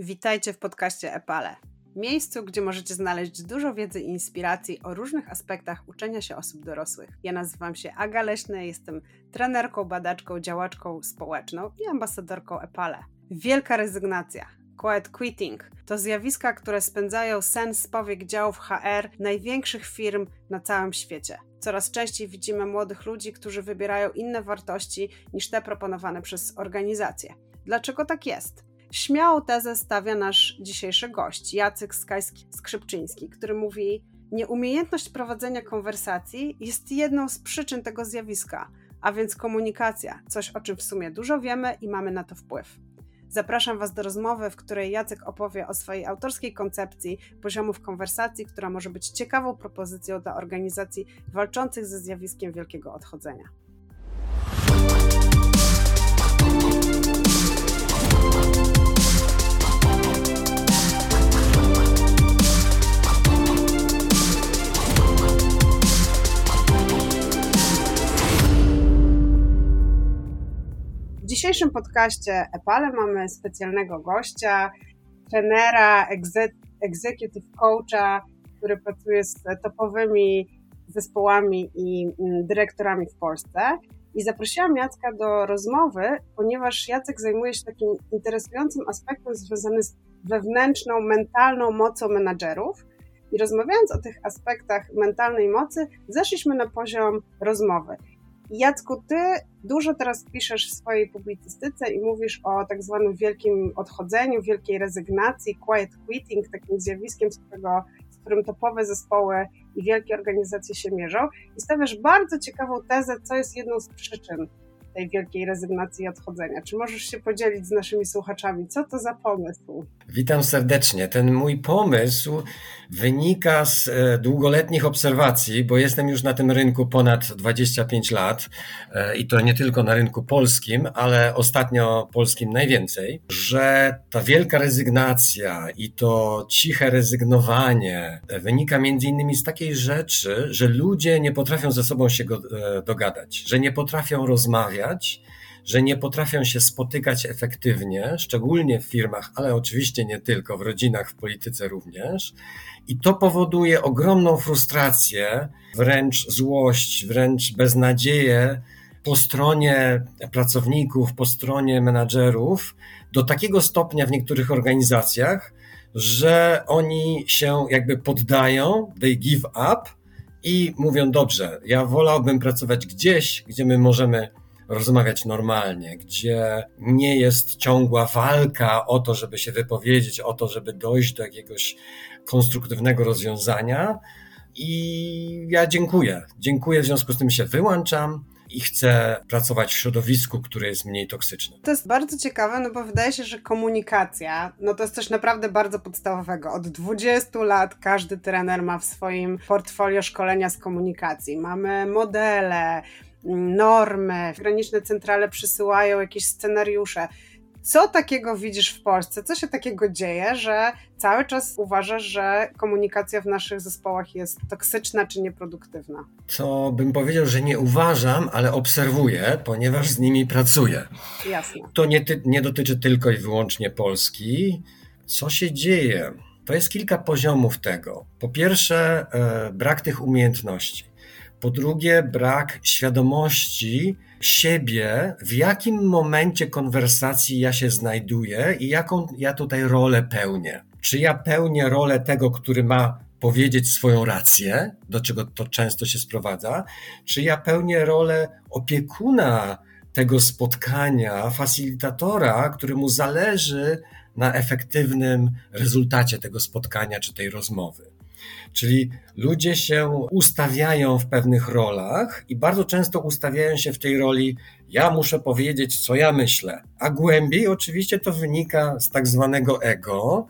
Witajcie w podcaście Epale. Miejscu, gdzie możecie znaleźć dużo wiedzy i inspiracji o różnych aspektach uczenia się osób dorosłych. Ja nazywam się Aga Leśny, jestem trenerką, badaczką, działaczką społeczną i ambasadorką Epale. Wielka rezygnacja. Quiet quitting to zjawiska, które spędzają sens z powiek działów HR największych firm na całym świecie. Coraz częściej widzimy młodych ludzi, którzy wybierają inne wartości niż te proponowane przez organizacje. Dlaczego tak jest? Śmiałą tezę stawia nasz dzisiejszy gość, Jacek Skajski-Skrzypczyński, który mówi: Nieumiejętność prowadzenia konwersacji jest jedną z przyczyn tego zjawiska, a więc komunikacja, coś o czym w sumie dużo wiemy i mamy na to wpływ. Zapraszam Was do rozmowy, w której Jacek opowie o swojej autorskiej koncepcji poziomów konwersacji, która może być ciekawą propozycją dla organizacji walczących ze zjawiskiem wielkiego odchodzenia. Dzisiejszym podcaście Epale mamy specjalnego gościa, trenera, executive coacha, który pracuje z topowymi zespołami i mm, dyrektorami w Polsce. I zaprosiłam Jacka do rozmowy, ponieważ Jacek zajmuje się takim interesującym aspektem związanym z wewnętrzną, mentalną mocą menadżerów. I rozmawiając o tych aspektach mentalnej mocy, zeszliśmy na poziom rozmowy. Jacku, ty dużo teraz piszesz w swojej publicystyce i mówisz o tak zwanym wielkim odchodzeniu, wielkiej rezygnacji, quiet quitting, takim zjawiskiem, z, którego, z którym topowe zespoły i wielkie organizacje się mierzą. I stawiasz bardzo ciekawą tezę, co jest jedną z przyczyn tej wielkiej rezygnacji i odchodzenia. Czy możesz się podzielić z naszymi słuchaczami? Co to za pomysł? Witam serdecznie. Ten mój pomysł wynika z e, długoletnich obserwacji, bo jestem już na tym rynku ponad 25 lat e, i to nie tylko na rynku polskim, ale ostatnio polskim najwięcej, że ta wielka rezygnacja i to ciche rezygnowanie wynika między innymi z takiej rzeczy, że ludzie nie potrafią ze sobą się e, dogadać, że nie potrafią rozmawiać, że nie potrafią się spotykać efektywnie, szczególnie w firmach, ale oczywiście nie tylko, w rodzinach, w polityce również. I to powoduje ogromną frustrację, wręcz złość, wręcz beznadzieję po stronie pracowników, po stronie menadżerów, do takiego stopnia w niektórych organizacjach, że oni się jakby poddają, they give up i mówią: Dobrze, ja wolałbym pracować gdzieś, gdzie my możemy rozmawiać normalnie, gdzie nie jest ciągła walka o to, żeby się wypowiedzieć, o to, żeby dojść do jakiegoś konstruktywnego rozwiązania. I ja dziękuję. Dziękuję, w związku z tym się wyłączam i chcę pracować w środowisku, które jest mniej toksyczne. To jest bardzo ciekawe, no bo wydaje się, że komunikacja, no to jest coś naprawdę bardzo podstawowego. Od 20 lat każdy trener ma w swoim portfolio szkolenia z komunikacji. Mamy modele, normy, graniczne centrale przysyłają jakieś scenariusze. Co takiego widzisz w Polsce? Co się takiego dzieje, że cały czas uważasz, że komunikacja w naszych zespołach jest toksyczna czy nieproduktywna? To bym powiedział, że nie uważam, ale obserwuję, ponieważ z nimi pracuję. Jasne. To nie, nie dotyczy tylko i wyłącznie Polski. Co się dzieje? To jest kilka poziomów tego. Po pierwsze, e, brak tych umiejętności. Po drugie, brak świadomości siebie, w jakim momencie konwersacji ja się znajduję i jaką ja tutaj rolę pełnię. Czy ja pełnię rolę tego, który ma powiedzieć swoją rację, do czego to często się sprowadza, czy ja pełnię rolę opiekuna tego spotkania, facilitatora, któremu zależy na efektywnym rezultacie tego spotkania czy tej rozmowy. Czyli ludzie się ustawiają w pewnych rolach i bardzo często ustawiają się w tej roli ja muszę powiedzieć, co ja myślę. A głębiej oczywiście to wynika z tak zwanego ego,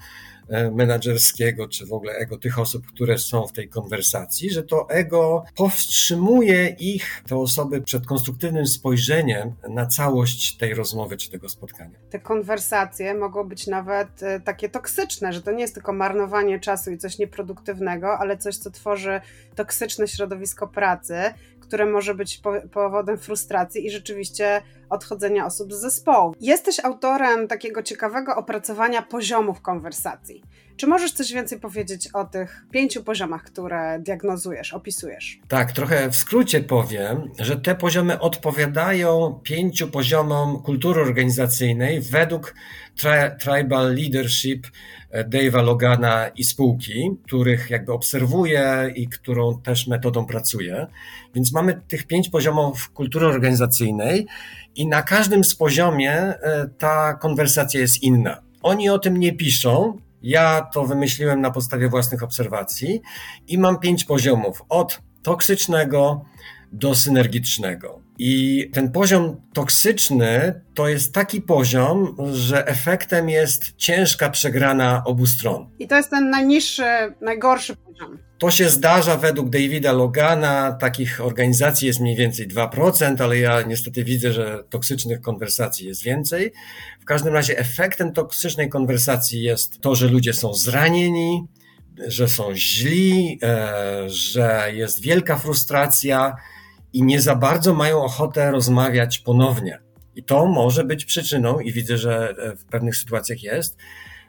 menedżerskiego, czy w ogóle ego tych osób, które są w tej konwersacji, że to ego powstrzymuje ich, te osoby, przed konstruktywnym spojrzeniem na całość tej rozmowy czy tego spotkania. Te konwersacje mogą być nawet e, takie toksyczne, że to nie jest tylko marnowanie czasu i coś nieproduktywnego, ale coś, co tworzy toksyczne środowisko pracy, które może być powodem frustracji i rzeczywiście odchodzenia osób z zespołu. Jesteś autorem takiego ciekawego opracowania poziomów konwersacji. Czy możesz coś więcej powiedzieć o tych pięciu poziomach, które diagnozujesz, opisujesz? Tak, trochę w skrócie powiem, że te poziomy odpowiadają pięciu poziomom kultury organizacyjnej według tri Tribal Leadership e, Dave'a Logana i spółki, których jakby obserwuję i którą też metodą pracuję. Więc mamy tych pięć poziomów kultury organizacyjnej i na każdym z poziomie e, ta konwersacja jest inna. Oni o tym nie piszą, ja to wymyśliłem na podstawie własnych obserwacji i mam pięć poziomów od toksycznego do synergicznego. I ten poziom toksyczny to jest taki poziom, że efektem jest ciężka przegrana obu stron. I to jest ten najniższy, najgorszy poziom. To się zdarza według Davida Logana. Takich organizacji jest mniej więcej 2%, ale ja niestety widzę, że toksycznych konwersacji jest więcej. W każdym razie efektem toksycznej konwersacji jest to, że ludzie są zranieni, że są źli, e, że jest wielka frustracja i nie za bardzo mają ochotę rozmawiać ponownie. I to może być przyczyną, i widzę, że e, w pewnych sytuacjach jest,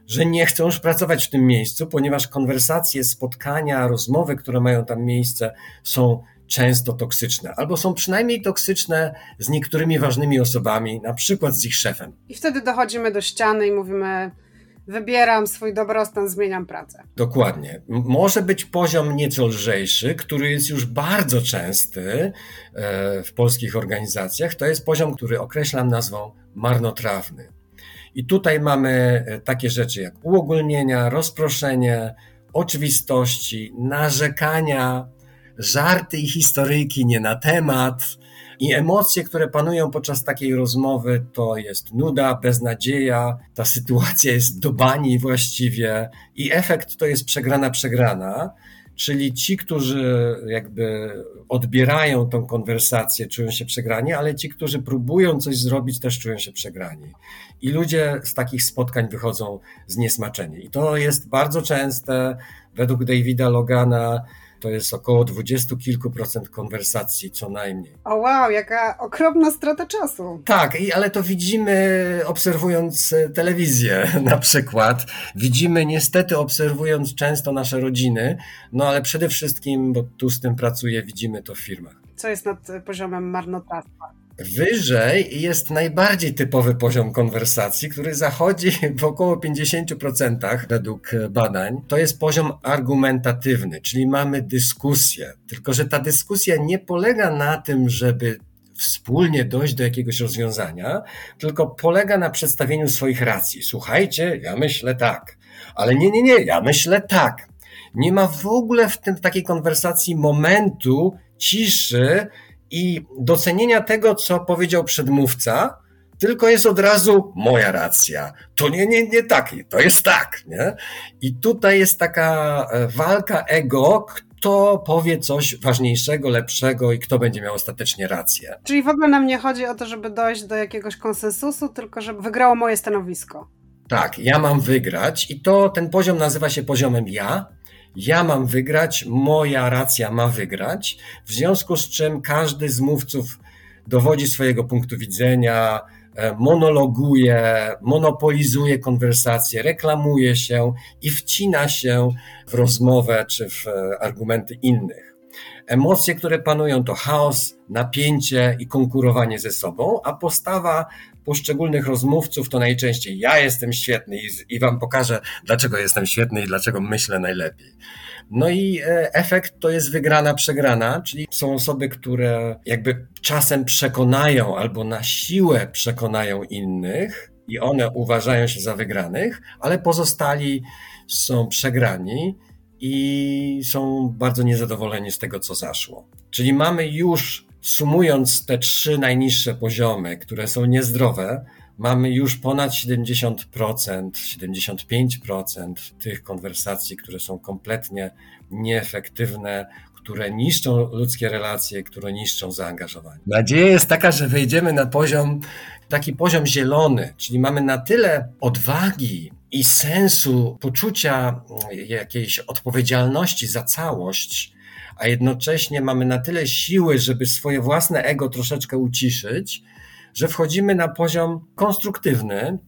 że nie chcą już pracować w tym miejscu, ponieważ konwersacje, spotkania, rozmowy, które mają tam miejsce, są często toksyczne, albo są przynajmniej toksyczne z niektórymi ważnymi osobami, na przykład z ich szefem. I wtedy dochodzimy do ściany i mówimy: Wybieram swój dobrostan, zmieniam pracę. Dokładnie. Może być poziom nieco lżejszy, który jest już bardzo częsty e, w polskich organizacjach. To jest poziom, który określam nazwą marnotrawny. I tutaj mamy e, takie rzeczy jak uogólnienia, rozproszenie, oczywistości, narzekania, żarty i historyjki nie na temat. I emocje, które panują podczas takiej rozmowy, to jest nuda, beznadzieja, ta sytuacja jest do bani właściwie i efekt to jest przegrana, przegrana. Czyli ci, którzy jakby odbierają tą konwersację, czują się przegrani, ale ci, którzy próbują coś zrobić, też czują się przegrani. I ludzie z takich spotkań wychodzą zniesmaczeni. I to jest bardzo częste. Według Davida Logana to jest około dwudziestu kilku procent konwersacji co najmniej. O wow, jaka okropna strata czasu. Tak, ale to widzimy obserwując e, telewizję na przykład. Widzimy niestety obserwując często nasze rodziny, no ale przede wszystkim, bo tu z tym pracuję, widzimy to w firmach. Co jest nad poziomem marnotrawstwa? Wyżej jest najbardziej typowy poziom konwersacji, który zachodzi w około 50% według badań. To jest poziom argumentatywny, czyli mamy dyskusję. Tylko, że ta dyskusja nie polega na tym, żeby wspólnie dojść do jakiegoś rozwiązania, tylko polega na przedstawieniu swoich racji. Słuchajcie, ja myślę tak, ale nie, nie, nie, ja myślę tak. Nie ma w ogóle w tym w takiej konwersacji momentu ciszy, i docenienia tego, co powiedział przedmówca, tylko jest od razu moja racja. To nie, nie, nie tak, to jest tak, nie? I tutaj jest taka e, walka ego, kto powie coś ważniejszego, lepszego i kto będzie miał ostatecznie rację. Czyli w ogóle nam nie chodzi o to, żeby dojść do jakiegoś konsensusu, tylko żeby wygrało moje stanowisko. Tak, ja mam wygrać i to ten poziom nazywa się poziomem ja ja mam wygrać, moja racja ma wygrać, w związku z czym każdy z mówców dowodzi swojego punktu widzenia, e, monologuje, monopolizuje konwersację, reklamuje się i wcina się w rozmowę czy w e, argumenty innych. Emocje, które panują, to chaos, napięcie i konkurowanie ze sobą, a postawa poszczególnych rozmówców to najczęściej ja jestem świetny i, i wam pokażę, dlaczego jestem świetny i dlaczego myślę najlepiej. No i e, efekt to jest wygrana, przegrana, czyli są osoby, które jakby czasem przekonają albo na siłę przekonają innych i one uważają się za wygranych, ale pozostali są przegrani i są bardzo niezadowoleni z tego, co zaszło. Czyli mamy już, sumując te trzy najniższe poziomy, które są niezdrowe, mamy już ponad 70%, 75% tych konwersacji, które są kompletnie nieefektywne, które niszczą ludzkie relacje, które niszczą zaangażowanie. Nadzieja jest taka, że wejdziemy na poziom, taki poziom zielony, czyli mamy na tyle odwagi i sensu, poczucia jakiejś odpowiedzialności za całość, a jednocześnie mamy na tyle siły, żeby swoje własne ego troszeczkę uciszyć, że wchodzimy na poziom konstruktywny,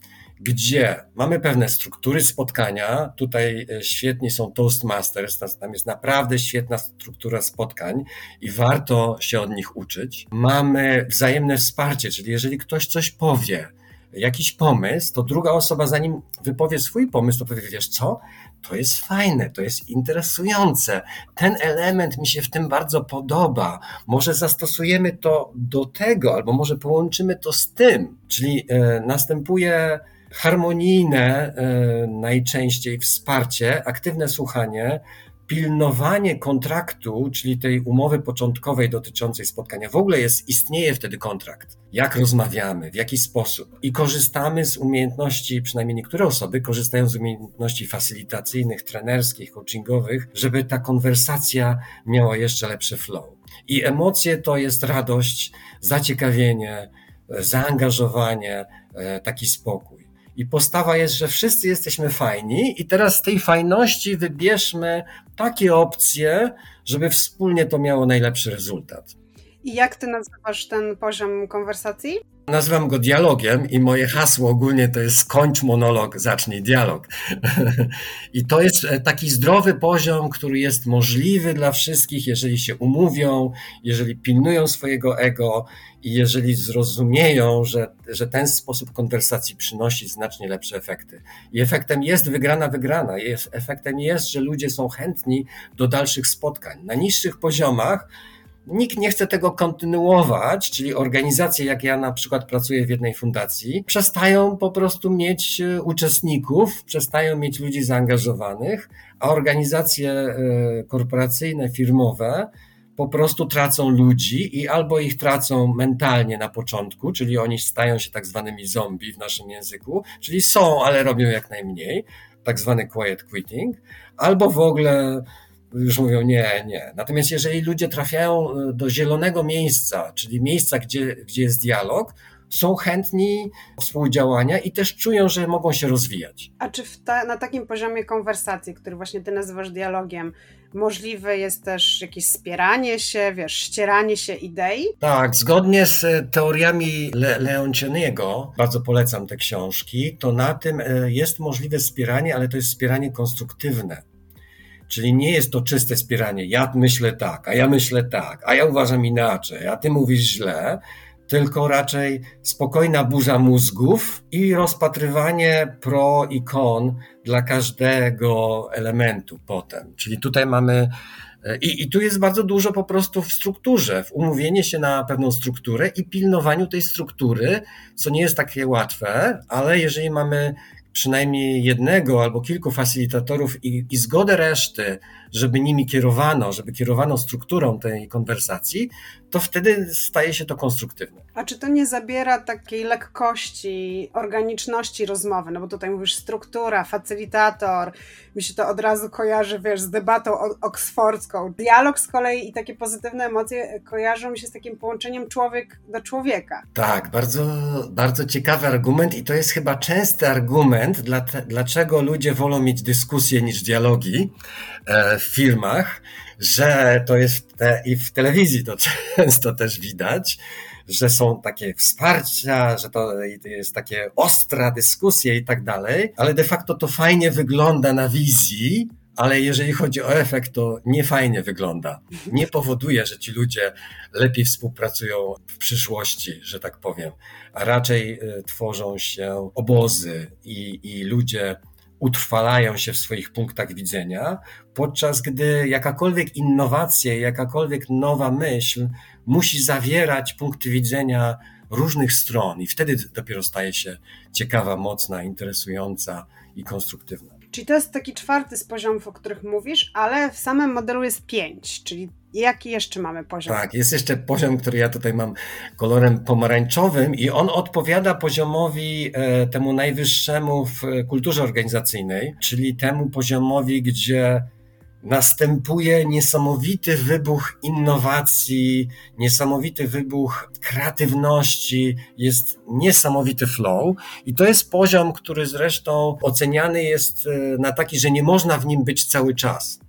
gdzie mamy pewne struktury spotkania. Tutaj e, świetni są Toastmasters, tam jest naprawdę świetna struktura spotkań i warto się od nich uczyć. Mamy wzajemne wsparcie, czyli jeżeli ktoś coś powie, jakiś pomysł, to druga osoba, zanim wypowie swój pomysł, to powie, wiesz co, to jest fajne, to jest interesujące. Ten element mi się w tym bardzo podoba. Może zastosujemy to do tego, albo może połączymy to z tym. Czyli e, następuje harmonijne e, najczęściej wsparcie, aktywne słuchanie, pilnowanie kontraktu, czyli tej umowy początkowej dotyczącej spotkania. W ogóle jest, istnieje wtedy kontrakt. Jak rozmawiamy, w jaki sposób. I korzystamy z umiejętności, przynajmniej niektóre osoby korzystają z umiejętności facylitacyjnych, trenerskich, coachingowych, żeby ta konwersacja miała jeszcze lepszy flow. I emocje to jest radość, zaciekawienie, zaangażowanie, e, taki spokój. I postawa jest, że wszyscy jesteśmy fajni, i teraz z tej fajności wybierzmy takie opcje, żeby wspólnie to miało najlepszy rezultat. I jak ty nazywasz ten poziom konwersacji? Nazywam go dialogiem i moje hasło ogólnie to jest skończ monolog, zacznij dialog. I to jest e, taki zdrowy poziom, który jest możliwy dla wszystkich, jeżeli się umówią, jeżeli pilnują swojego ego i jeżeli zrozumieją, że, że ten sposób konwersacji przynosi znacznie lepsze efekty. I efektem jest wygrana, wygrana. Efektem jest, że ludzie są chętni do dalszych spotkań. Na niższych poziomach Nikt nie chce tego kontynuować, czyli organizacje, jak ja na przykład pracuję w jednej fundacji, przestają po prostu mieć e, uczestników, przestają mieć ludzi zaangażowanych, a organizacje e, korporacyjne, firmowe po prostu tracą ludzi i albo ich tracą mentalnie na początku, czyli oni stają się tak zwanymi zombie w naszym języku, czyli są, ale robią jak najmniej, tak zwany quiet quitting, albo w ogóle już mówią nie, nie. Natomiast jeżeli ludzie trafiają e, do zielonego miejsca, czyli miejsca, gdzie, gdzie jest dialog, są chętni współdziałania i też czują, że mogą się rozwijać. A czy ta, na takim poziomie konwersacji, który właśnie ty nazywasz dialogiem, możliwe jest też jakieś wspieranie się, wiesz, ścieranie się idei? Tak, zgodnie z e, teoriami Le bardzo polecam te książki, to na tym e, jest możliwe wspieranie, ale to jest wspieranie konstruktywne. Czyli nie jest to czyste spieranie. Ja myślę tak, a ja myślę tak, a ja uważam inaczej, a ty mówisz źle, tylko raczej spokojna burza mózgów i rozpatrywanie pro i kon dla każdego elementu potem. Czyli tutaj mamy i, I tu jest bardzo dużo po prostu w strukturze, w umówienie się na pewną strukturę i pilnowaniu tej struktury, co nie jest takie łatwe, ale jeżeli mamy przynajmniej jednego albo kilku facilitatorów i, i zgodę reszty, żeby nimi kierowano, żeby kierowano strukturą tej konwersacji, to wtedy staje się to konstruktywne. A czy to nie zabiera takiej lekkości, organiczności rozmowy? No bo tutaj mówisz struktura, facylitator, mi się to od razu kojarzy, wiesz, z debatą oksfordzką. Dialog z kolei i takie pozytywne emocje kojarzą mi się z takim połączeniem człowiek do człowieka. Tak, bardzo, bardzo ciekawy argument i to jest chyba częsty argument, dla dlaczego ludzie wolą mieć dyskusje niż dialogi e, w firmach, że to jest te, i w telewizji to często też widać, że są takie wsparcia, że to jest takie ostra dyskusje i tak dalej, ale de facto to fajnie wygląda na wizji, ale jeżeli chodzi o efekt, to nie fajnie wygląda. Nie powoduje, że ci ludzie lepiej współpracują w przyszłości, że tak powiem, a raczej y, tworzą się obozy i, i ludzie utrwalają się w swoich punktach widzenia, podczas gdy jakakolwiek innowacja, jakakolwiek nowa myśl musi zawierać punkty widzenia różnych stron i wtedy dopiero staje się ciekawa, mocna, interesująca i konstruktywna. Czyli to jest taki czwarty z poziomów, o których mówisz, ale w samym modelu jest pięć, czyli Jaki jeszcze mamy poziom? Tak, jest jeszcze poziom, który ja tutaj mam kolorem pomarańczowym i on odpowiada poziomowi e, temu najwyższemu w kulturze organizacyjnej, czyli temu poziomowi, gdzie następuje niesamowity wybuch innowacji, niesamowity wybuch kreatywności, jest niesamowity flow i to jest poziom, który zresztą oceniany jest e, na taki, że nie można w nim być cały czas.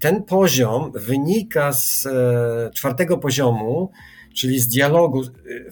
Ten poziom wynika z e, czwartego poziomu, czyli z dialogu,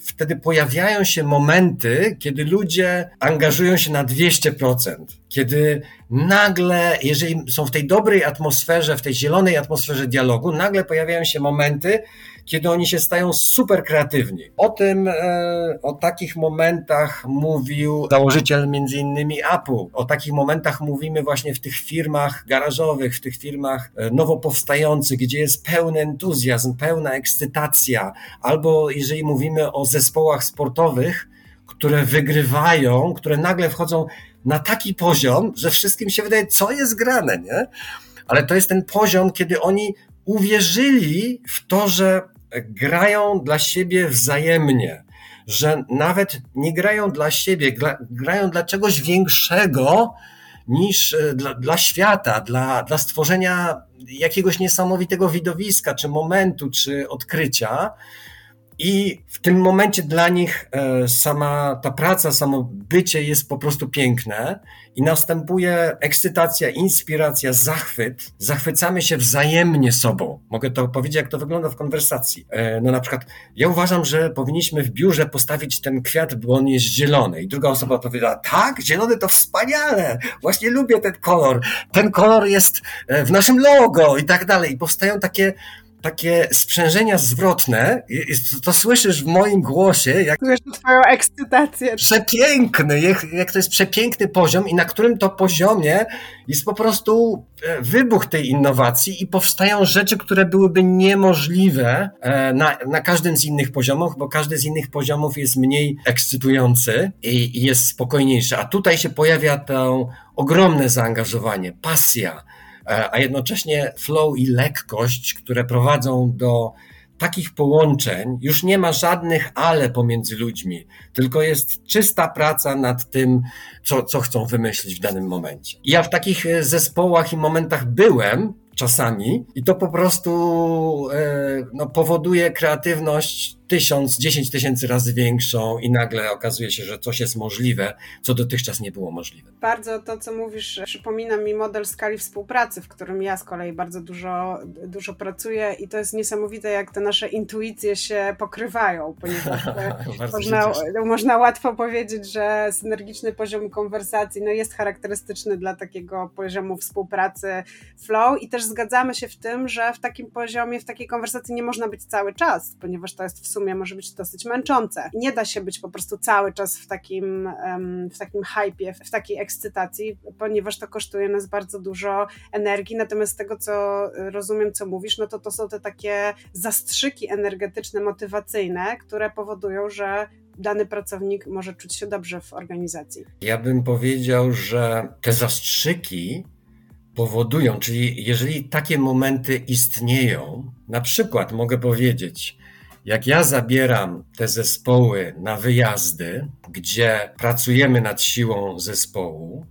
wtedy pojawiają się momenty, kiedy ludzie angażują się na 200%, kiedy nagle, jeżeli są w tej dobrej atmosferze, w tej zielonej atmosferze dialogu, nagle pojawiają się momenty, kiedy oni się stają super kreatywni. O tym, e, o takich momentach mówił założyciel między innymi Apple. O takich momentach mówimy właśnie w tych firmach garażowych, w tych firmach e, nowo powstających, gdzie jest pełny entuzjazm, pełna ekscytacja, albo jeżeli mówimy o zespołach sportowych, które wygrywają, które nagle wchodzą na taki poziom, że wszystkim się wydaje, co jest grane, nie? Ale to jest ten poziom, kiedy oni uwierzyli w to, że grają dla siebie wzajemnie, że nawet nie grają dla siebie, grają dla czegoś większego niż e, dla, dla świata, dla, dla stworzenia jakiegoś niesamowitego widowiska, czy momentu, czy odkrycia. I w tym momencie dla nich e, sama ta praca, samo bycie jest po prostu piękne i następuje ekscytacja, inspiracja, zachwyt. Zachwycamy się wzajemnie sobą. Mogę to powiedzieć, jak to wygląda w konwersacji. E, no na przykład, ja uważam, że powinniśmy w biurze postawić ten kwiat, bo on jest zielony. I druga osoba odpowiada, tak, zielony to wspaniale, właśnie lubię ten kolor. Ten kolor jest e, w naszym logo i tak dalej. I powstają takie takie sprzężenia zwrotne, to słyszysz w moim głosie, jak Słyszę twoją ekscytację. Przepiękny, jak, jak to jest przepiękny poziom i na którym to poziomie jest po prostu e, wybuch tej innowacji i powstają rzeczy, które byłyby niemożliwe e, na, na każdym z innych poziomów, bo każdy z innych poziomów jest mniej ekscytujący i, i jest spokojniejszy. A tutaj się pojawia to ogromne zaangażowanie, pasja, a jednocześnie flow i lekkość, które prowadzą do takich połączeń, już nie ma żadnych ale pomiędzy ludźmi, tylko jest czysta praca nad tym, co, co chcą wymyślić w danym momencie. Ja w takich e, zespołach i momentach byłem, czasami i to po prostu e, no, powoduje kreatywność tysiąc, dziesięć tysięcy razy większą i nagle okazuje się, że coś jest możliwe, co dotychczas nie było możliwe. Bardzo to, co mówisz, przypomina mi model skali współpracy, w którym ja z kolei bardzo dużo, dużo pracuję i to jest niesamowite, jak te nasze intuicje się pokrywają, ponieważ można, można łatwo powiedzieć, że synergiczny poziom konwersacji no, jest charakterystyczny dla takiego poziomu współpracy flow i też zgadzamy się w tym, że w takim poziomie, w takiej konwersacji nie można być cały czas, ponieważ to jest w sumie może być dosyć męczące. Nie da się być po prostu cały czas w takim, w takim hypie, w takiej ekscytacji, ponieważ to kosztuje nas bardzo dużo energii. Natomiast z tego, co rozumiem, co mówisz, no to to są te takie zastrzyki energetyczne, motywacyjne, które powodują, że dany pracownik może czuć się dobrze w organizacji. Ja bym powiedział, że te zastrzyki powodują, czyli jeżeli takie momenty istnieją, na przykład mogę powiedzieć, jak ja zabieram te zespoły na wyjazdy, gdzie pracujemy nad siłą zespołu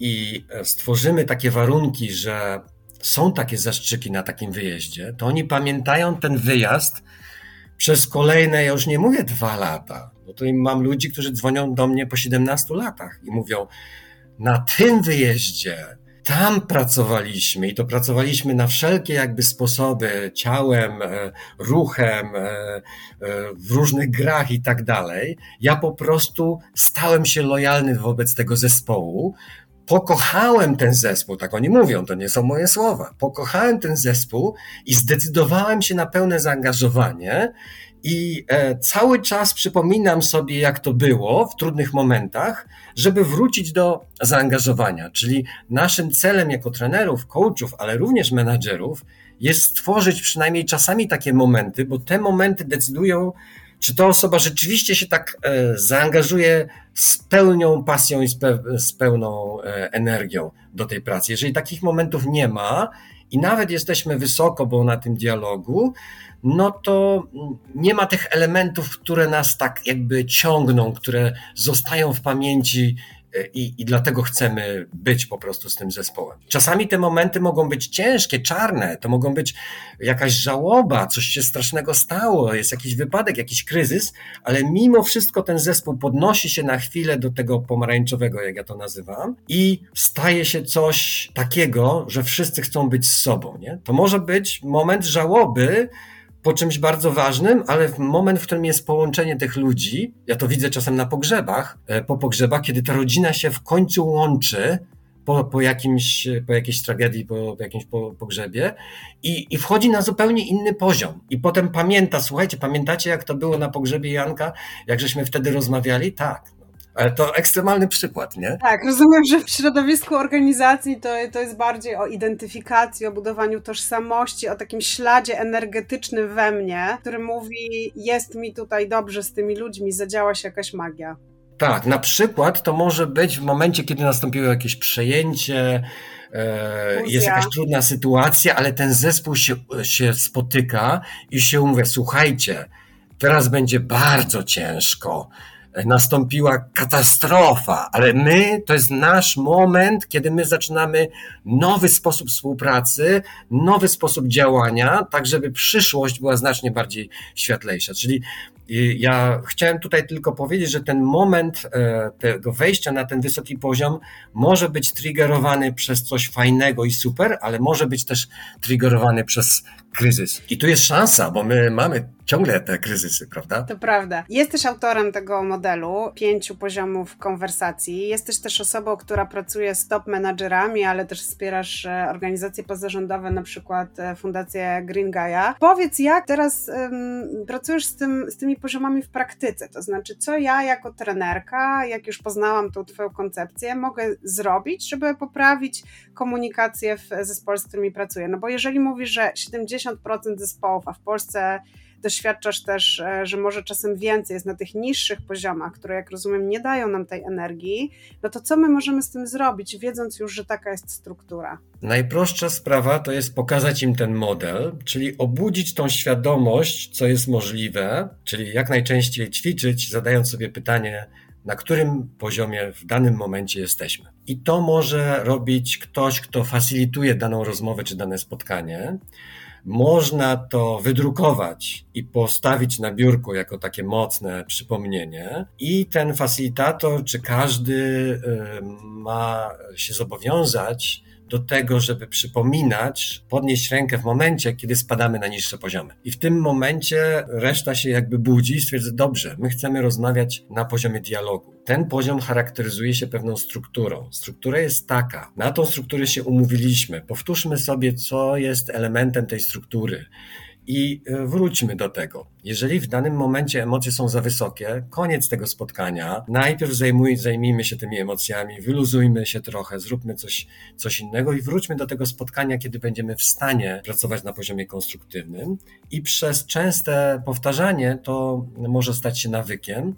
i stworzymy takie warunki, że są takie zastrzyki na takim wyjeździe, to oni pamiętają ten wyjazd przez kolejne, ja już nie mówię dwa lata, bo to mam ludzi, którzy dzwonią do mnie po 17 latach i mówią, na tym wyjeździe tam pracowaliśmy i to pracowaliśmy na wszelkie jakby sposoby, ciałem, e, ruchem, e, e, w różnych grach i tak dalej. Ja po prostu stałem się lojalny wobec tego zespołu. Pokochałem ten zespół, tak oni mówią, to nie są moje słowa. Pokochałem ten zespół i zdecydowałem się na pełne zaangażowanie i e, cały czas przypominam sobie, jak to było w trudnych momentach, żeby wrócić do zaangażowania. Czyli naszym celem jako trenerów, coachów, ale również menadżerów jest stworzyć przynajmniej czasami takie momenty, bo te momenty decydują, czy ta osoba rzeczywiście się tak e, zaangażuje z pełną pasją i z, pełną e, energią do tej pracy. Jeżeli takich momentów nie ma i nawet jesteśmy wysoko, bo na tym dialogu, no to nie ma tych elementów, które nas tak jakby ciągną, które zostają w pamięci e, i, i dlatego chcemy być po prostu z tym zespołem. Czasami te momenty mogą być ciężkie, czarne, to mogą być jakaś żałoba, coś się strasznego stało, jest jakiś wypadek, jakiś kryzys, ale mimo wszystko ten zespół podnosi się na chwilę do tego pomarańczowego, jak ja to nazywam, i staje się coś takiego, że wszyscy chcą być z sobą. Nie? To może być moment żałoby, po czymś bardzo ważnym, ale w moment, w którym jest połączenie tych ludzi, ja to widzę czasem na pogrzebach, e, po pogrzebach, kiedy ta rodzina się w końcu łączy, po, po, jakimś, po jakiejś tragedii, po, po jakimś pogrzebie i, i wchodzi na zupełnie inny poziom. I potem pamięta, słuchajcie, pamiętacie jak to było na pogrzebie Janka, jak żeśmy wtedy rozmawiali? Tak. Ale to ekstremalny przykład, nie? Tak, rozumiem, że w środowisku organizacji to, to jest bardziej o identyfikacji, o budowaniu tożsamości, o takim śladzie energetycznym we mnie, który mówi: Jest mi tutaj dobrze z tymi ludźmi, zadziała się jakaś magia. Tak, na przykład to może być w momencie, kiedy nastąpiło jakieś przejęcie, e, jest jakaś trudna sytuacja, ale ten zespół się, się spotyka i się mówi: Słuchajcie, teraz będzie bardzo ciężko nastąpiła katastrofa, ale my, to jest nasz moment, kiedy my zaczynamy nowy sposób współpracy, nowy sposób działania, tak żeby przyszłość była znacznie bardziej światlejsza. Czyli ja chciałem tutaj tylko powiedzieć, że ten moment e, tego wejścia na ten wysoki poziom może być triggerowany przez coś fajnego i super, ale może być też triggerowany przez kryzys. I tu jest szansa, bo my mamy ciągle te kryzysy, prawda? To prawda. Jesteś autorem tego modelu pięciu poziomów konwersacji. Jesteś też osobą, która pracuje z top menadżerami, ale też wspierasz e, organizacje pozarządowe, na przykład e, Fundację Green Gaia. Powiedz, jak teraz um, pracujesz z, tym, z tymi poziomami w praktyce? To znaczy, co ja jako trenerka, jak już poznałam tą Twoją koncepcję, mogę zrobić, żeby poprawić komunikację w zespole, z którymi pracuję? No bo jeżeli mówisz, że 70% zespołów, a w Polsce doświadczasz też, e, że może czasem więcej jest na tych niższych poziomach, które jak rozumiem nie dają nam tej energii, no to co my możemy z tym zrobić, wiedząc już, że taka jest struktura? Najprostsza sprawa to jest pokazać im ten model, czyli obudzić tą świadomość, co jest możliwe, czyli jak najczęściej ćwiczyć, zadając sobie pytanie, na którym poziomie w danym momencie jesteśmy. I to może robić ktoś, kto facilituje daną rozmowę czy dane spotkanie. Można to wydrukować i postawić na biurku jako takie mocne przypomnienie, i ten facilitator, czy każdy y, ma się zobowiązać do tego, żeby przypominać, podnieść rękę w momencie, kiedy spadamy na niższe poziomy. I w tym momencie reszta się jakby budzi i stwierdza, dobrze, my chcemy rozmawiać na poziomie dialogu. Ten poziom charakteryzuje się pewną strukturą. Struktura jest taka, na tą strukturę się umówiliśmy. Powtórzmy sobie, co jest elementem tej struktury i e, wróćmy do tego. Jeżeli w danym momencie emocje są za wysokie, koniec tego spotkania. Najpierw zajmuj, zajmijmy się tymi emocjami, wyluzujmy się trochę, zróbmy coś, coś innego i wróćmy do tego spotkania, kiedy będziemy w stanie pracować na poziomie konstruktywnym. I przez częste powtarzanie to może stać się nawykiem.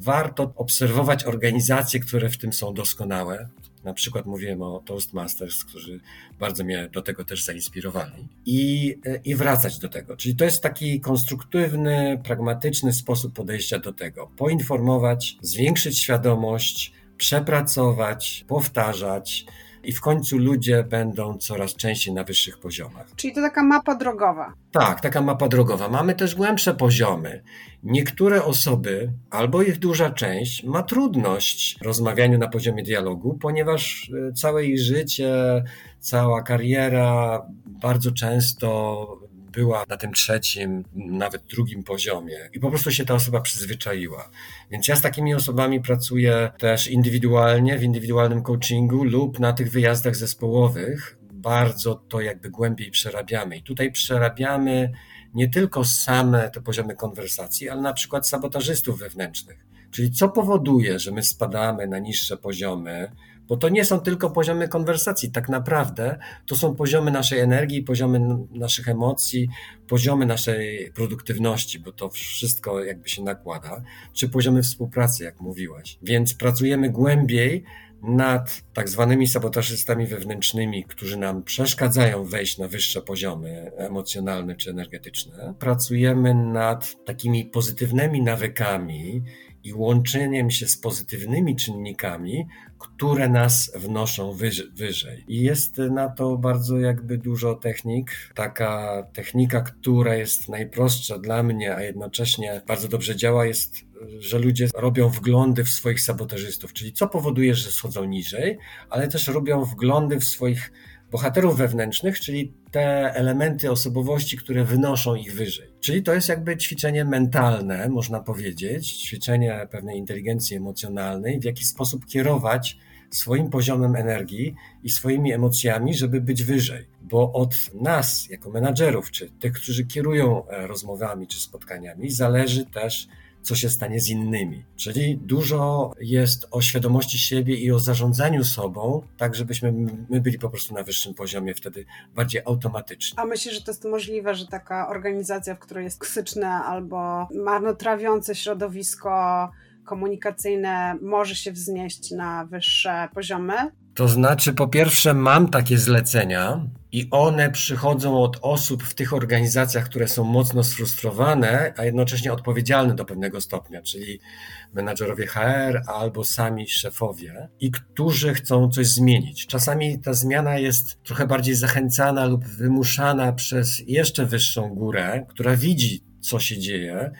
Warto obserwować organizacje, które w tym są doskonałe, na przykład mówiłem o Toastmasters, którzy bardzo mnie do tego też zainspirowali. I, I wracać do tego. Czyli to jest taki konstruktywny, pragmatyczny sposób podejścia do tego. Poinformować, zwiększyć świadomość, przepracować, powtarzać i w końcu ludzie będą coraz częściej na wyższych poziomach. Czyli to taka mapa drogowa. Tak, taka mapa drogowa. Mamy też głębsze poziomy. Niektóre osoby, albo ich duża część, ma trudność w rozmawianiu na poziomie dialogu, ponieważ e, całe ich życie, cała kariera bardzo często była na tym trzecim, nawet drugim poziomie i po prostu się ta osoba przyzwyczaiła. Więc ja z takimi osobami pracuję też indywidualnie, w indywidualnym coachingu lub na tych wyjazdach zespołowych. Bardzo to jakby głębiej przerabiamy. I tutaj przerabiamy nie tylko same te poziomy konwersacji, ale na przykład sabotażystów wewnętrznych. Czyli co powoduje, że my spadamy na niższe poziomy, bo to nie są tylko poziomy konwersacji, tak naprawdę to są poziomy naszej energii, poziomy naszych emocji, poziomy naszej produktywności, bo to wszystko jakby się nakłada, czy poziomy współpracy, jak mówiłaś. Więc pracujemy głębiej nad tak zwanymi sabotażystami wewnętrznymi, którzy nam przeszkadzają wejść na wyższe poziomy emocjonalne czy energetyczne. Pracujemy nad takimi pozytywnymi nawykami i łączeniem się z pozytywnymi czynnikami, które nas wnoszą wyżej. I jest na to bardzo jakby dużo technik. Taka technika, która jest najprostsza dla mnie, a jednocześnie bardzo dobrze działa, jest, że ludzie robią wglądy w swoich sabotażystów, czyli co powoduje, że schodzą niżej, ale też robią wglądy w swoich bohaterów wewnętrznych, czyli te elementy osobowości, które wynoszą ich wyżej. Czyli to jest jakby ćwiczenie mentalne, można powiedzieć, ćwiczenie pewnej inteligencji emocjonalnej, w jaki sposób kierować swoim poziomem energii i swoimi emocjami, żeby być wyżej. Bo od nas, jako menadżerów, czy tych, którzy kierują e, rozmowami czy spotkaniami, zależy też co się stanie z innymi. Czyli dużo jest o świadomości siebie i o zarządzaniu sobą, tak żebyśmy my byli po prostu na wyższym poziomie, wtedy bardziej automatycznie. A myślisz, że to jest możliwe, że taka organizacja, w której jest toksyczne albo marnotrawiące środowisko, komunikacyjne może się wznieść na wyższe poziomy? To znaczy, po pierwsze, mam takie zlecenia i one przychodzą od osób w tych organizacjach, które są mocno sfrustrowane, a jednocześnie odpowiedzialne do pewnego stopnia, czyli menadżerowie HR albo sami szefowie, i którzy chcą coś zmienić. Czasami ta zmiana jest trochę bardziej zachęcana lub wymuszana przez jeszcze wyższą górę, która widzi, co się dzieje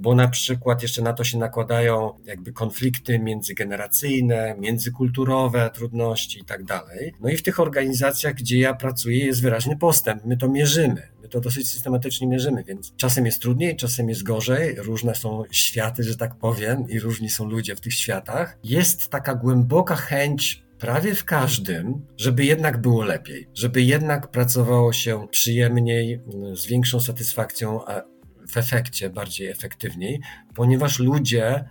bo na przykład jeszcze na to się nakładają jakby konflikty międzygeneracyjne, międzykulturowe, trudności i tak dalej. No i w tych organizacjach, gdzie ja pracuję, jest wyraźny postęp. My to mierzymy. My to dosyć systematycznie mierzymy, więc czasem jest trudniej, czasem jest gorzej. Różne są światy, że tak powiem, i różni są ludzie w tych światach. Jest taka głęboka chęć prawie w każdym, żeby jednak było lepiej, żeby jednak pracowało się przyjemniej, z większą satysfakcją, a w efekcie bardziej efektywniej, ponieważ ludzie,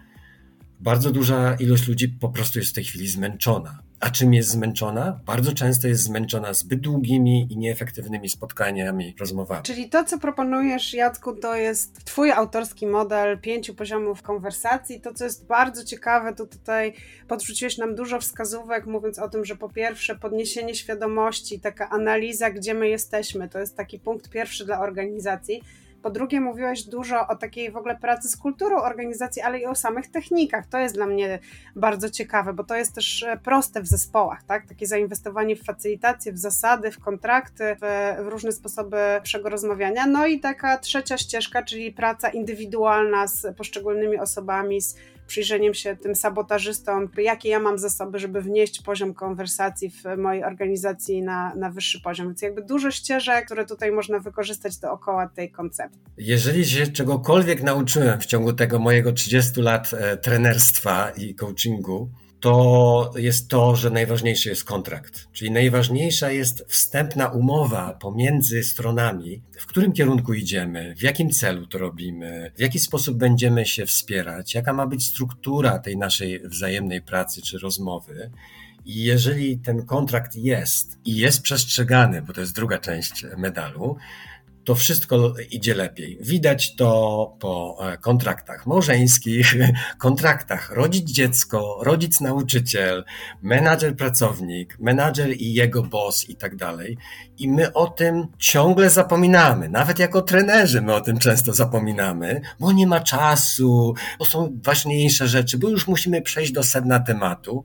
bardzo duża ilość ludzi po prostu jest w tej chwili zmęczona. A czym jest zmęczona? Bardzo często jest zmęczona zbyt długimi i nieefektywnymi spotkaniami, rozmowami. Czyli to, co proponujesz, Jacku, to jest Twój autorski model pięciu poziomów konwersacji. To, co jest bardzo ciekawe, to tutaj podrzuciłeś nam dużo wskazówek, mówiąc o tym, że po pierwsze podniesienie świadomości, taka analiza, gdzie my jesteśmy, to jest taki punkt pierwszy dla organizacji po drugie, mówiłeś dużo o takiej w ogóle pracy z kulturą organizacji, ale i o samych technikach. To jest dla mnie bardzo ciekawe, bo to jest też e, proste w zespołach, tak? Takie zainwestowanie w facylitację, w zasady, w kontrakty, w, w różne sposoby lepszego rozmawiania. No i taka trzecia ścieżka, czyli praca indywidualna z poszczególnymi osobami, z przyjrzeniem się tym sabotażystom, jakie ja mam zasoby, żeby wnieść poziom konwersacji w mojej organizacji na, na wyższy poziom. Więc jakby dużo ścieżek, które tutaj można wykorzystać dookoła tej koncepcji. Jeżeli się czegokolwiek nauczyłem w ciągu tego mojego 30 lat e, trenerstwa i coachingu, to jest to, że najważniejszy jest kontrakt. Czyli najważniejsza jest wstępna umowa pomiędzy stronami, w którym kierunku idziemy, w jakim celu to robimy, w jaki sposób będziemy się wspierać, jaka ma być struktura tej naszej wzajemnej pracy czy rozmowy. I jeżeli ten kontrakt jest i jest przestrzegany, bo to jest druga część medalu, to wszystko idzie lepiej. Widać to po e, kontraktach małżeńskich, kontraktach rodzic dziecko, rodzic nauczyciel, menadżer pracownik, menadżer i jego boss i tak dalej. I my o tym ciągle zapominamy. Nawet jako trenerzy my o tym często zapominamy, bo nie ma czasu, bo są ważniejsze rzeczy, bo już musimy przejść do sedna tematu.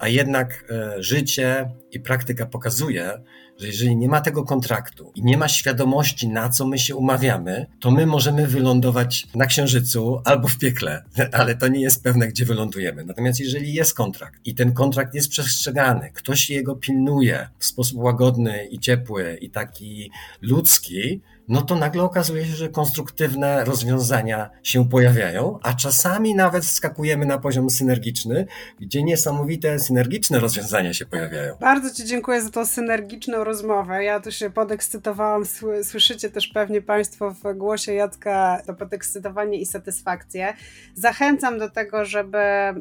A jednak e, życie i praktyka pokazuje, że jeżeli nie ma tego kontraktu i nie ma świadomości, na co my się umawiamy, to my możemy wylądować na Księżycu albo w piekle, ale to nie jest pewne, gdzie wylądujemy. Natomiast jeżeli jest kontrakt i ten kontrakt jest przestrzegany, ktoś jego pilnuje w sposób łagodny i ciepły i taki ludzki, no to nagle okazuje się, że konstruktywne rozwiązania się pojawiają, a czasami nawet skakujemy na poziom synergiczny, gdzie niesamowite synergiczne rozwiązania się pojawiają. Bardzo Ci dziękuję za tą synergiczną rozmowę. Ja tu się podekscytowałam, słyszycie też pewnie Państwo w głosie Jacka to podekscytowanie i satysfakcję. Zachęcam do tego, żeby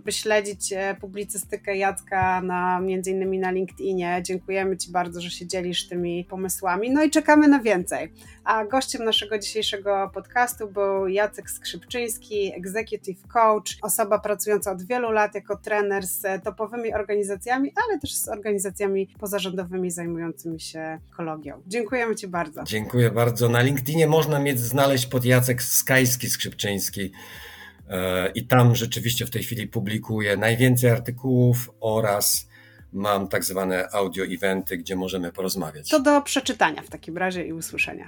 śledzić e, publicystykę Jacka na, między innymi na LinkedInie. Dziękujemy Ci bardzo, że się dzielisz tymi pomysłami. No i czekamy na więcej. A gościem naszego dzisiejszego podcastu był Jacek Skrzypczyński, executive coach, osoba pracująca od wielu lat jako trener z topowymi organizacjami, ale też z organizacjami pozarządowymi zajmującymi się ekologią. Dziękujemy Ci bardzo. Dziękuję bardzo. Na LinkedInie można mnie znaleźć pod Jacek Skajski Skrzypczyński. E, I tam rzeczywiście w tej chwili publikuję najwięcej artykułów oraz mam tak zwane audio eventy, gdzie możemy porozmawiać. To do przeczytania w takim razie i usłyszenia.